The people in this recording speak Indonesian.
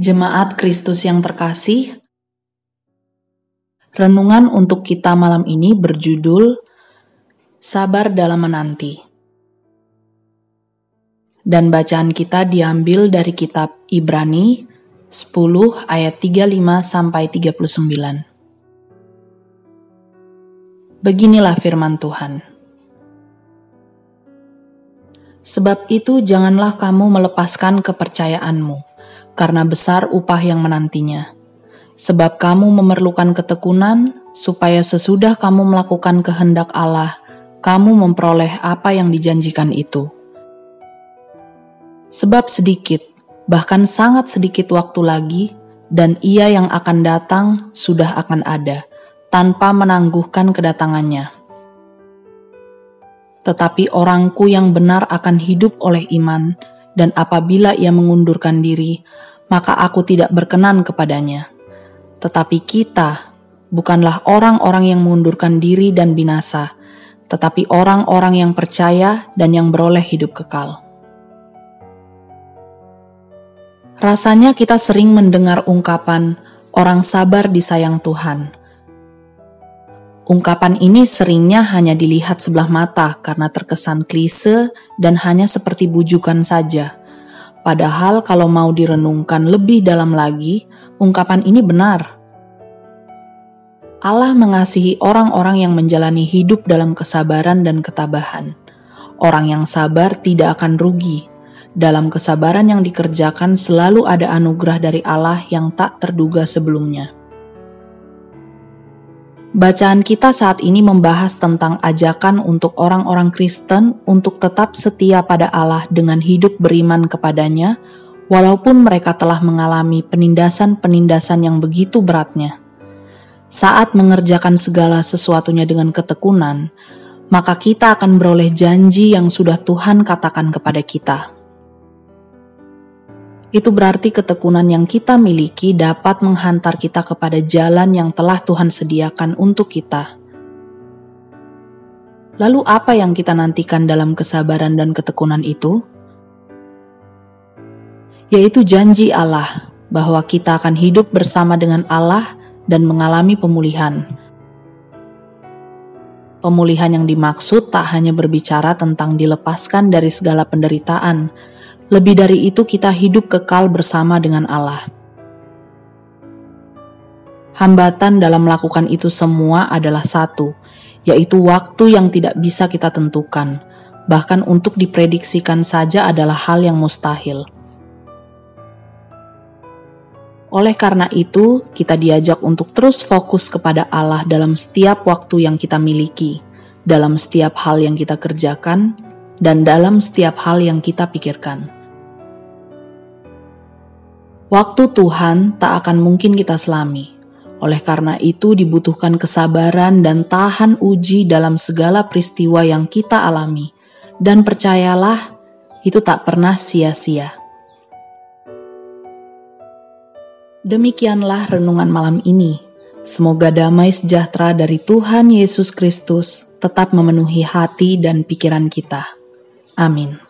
Jemaat Kristus yang terkasih, renungan untuk kita malam ini berjudul Sabar dalam Menanti. Dan bacaan kita diambil dari kitab Ibrani 10 ayat 35 sampai 39. Beginilah firman Tuhan. Sebab itu janganlah kamu melepaskan kepercayaanmu karena besar upah yang menantinya. Sebab kamu memerlukan ketekunan, supaya sesudah kamu melakukan kehendak Allah, kamu memperoleh apa yang dijanjikan itu. Sebab sedikit, bahkan sangat sedikit waktu lagi, dan ia yang akan datang sudah akan ada, tanpa menangguhkan kedatangannya. Tetapi orangku yang benar akan hidup oleh iman, dan apabila ia mengundurkan diri, maka aku tidak berkenan kepadanya. Tetapi kita bukanlah orang-orang yang mengundurkan diri dan binasa, tetapi orang-orang yang percaya dan yang beroleh hidup kekal. Rasanya kita sering mendengar ungkapan "orang sabar disayang Tuhan". Ungkapan ini seringnya hanya dilihat sebelah mata karena terkesan klise dan hanya seperti bujukan saja. Padahal, kalau mau direnungkan lebih dalam lagi, ungkapan ini benar. Allah mengasihi orang-orang yang menjalani hidup dalam kesabaran dan ketabahan. Orang yang sabar tidak akan rugi. Dalam kesabaran yang dikerjakan, selalu ada anugerah dari Allah yang tak terduga sebelumnya. Bacaan kita saat ini membahas tentang ajakan untuk orang-orang Kristen untuk tetap setia pada Allah dengan hidup beriman kepadanya, walaupun mereka telah mengalami penindasan-penindasan yang begitu beratnya. Saat mengerjakan segala sesuatunya dengan ketekunan, maka kita akan beroleh janji yang sudah Tuhan katakan kepada kita. Itu berarti ketekunan yang kita miliki dapat menghantar kita kepada jalan yang telah Tuhan sediakan untuk kita. Lalu, apa yang kita nantikan dalam kesabaran dan ketekunan itu? Yaitu janji Allah bahwa kita akan hidup bersama dengan Allah dan mengalami pemulihan. Pemulihan yang dimaksud tak hanya berbicara tentang dilepaskan dari segala penderitaan, lebih dari itu, kita hidup kekal bersama dengan Allah. Hambatan dalam melakukan itu semua adalah satu, yaitu waktu yang tidak bisa kita tentukan. Bahkan untuk diprediksikan saja adalah hal yang mustahil. Oleh karena itu, kita diajak untuk terus fokus kepada Allah dalam setiap waktu yang kita miliki, dalam setiap hal yang kita kerjakan, dan dalam setiap hal yang kita pikirkan. Waktu Tuhan tak akan mungkin kita selami. Oleh karena itu, dibutuhkan kesabaran dan tahan uji dalam segala peristiwa yang kita alami, dan percayalah, itu tak pernah sia-sia. Demikianlah renungan malam ini. Semoga damai sejahtera dari Tuhan Yesus Kristus tetap memenuhi hati dan pikiran kita. Amin.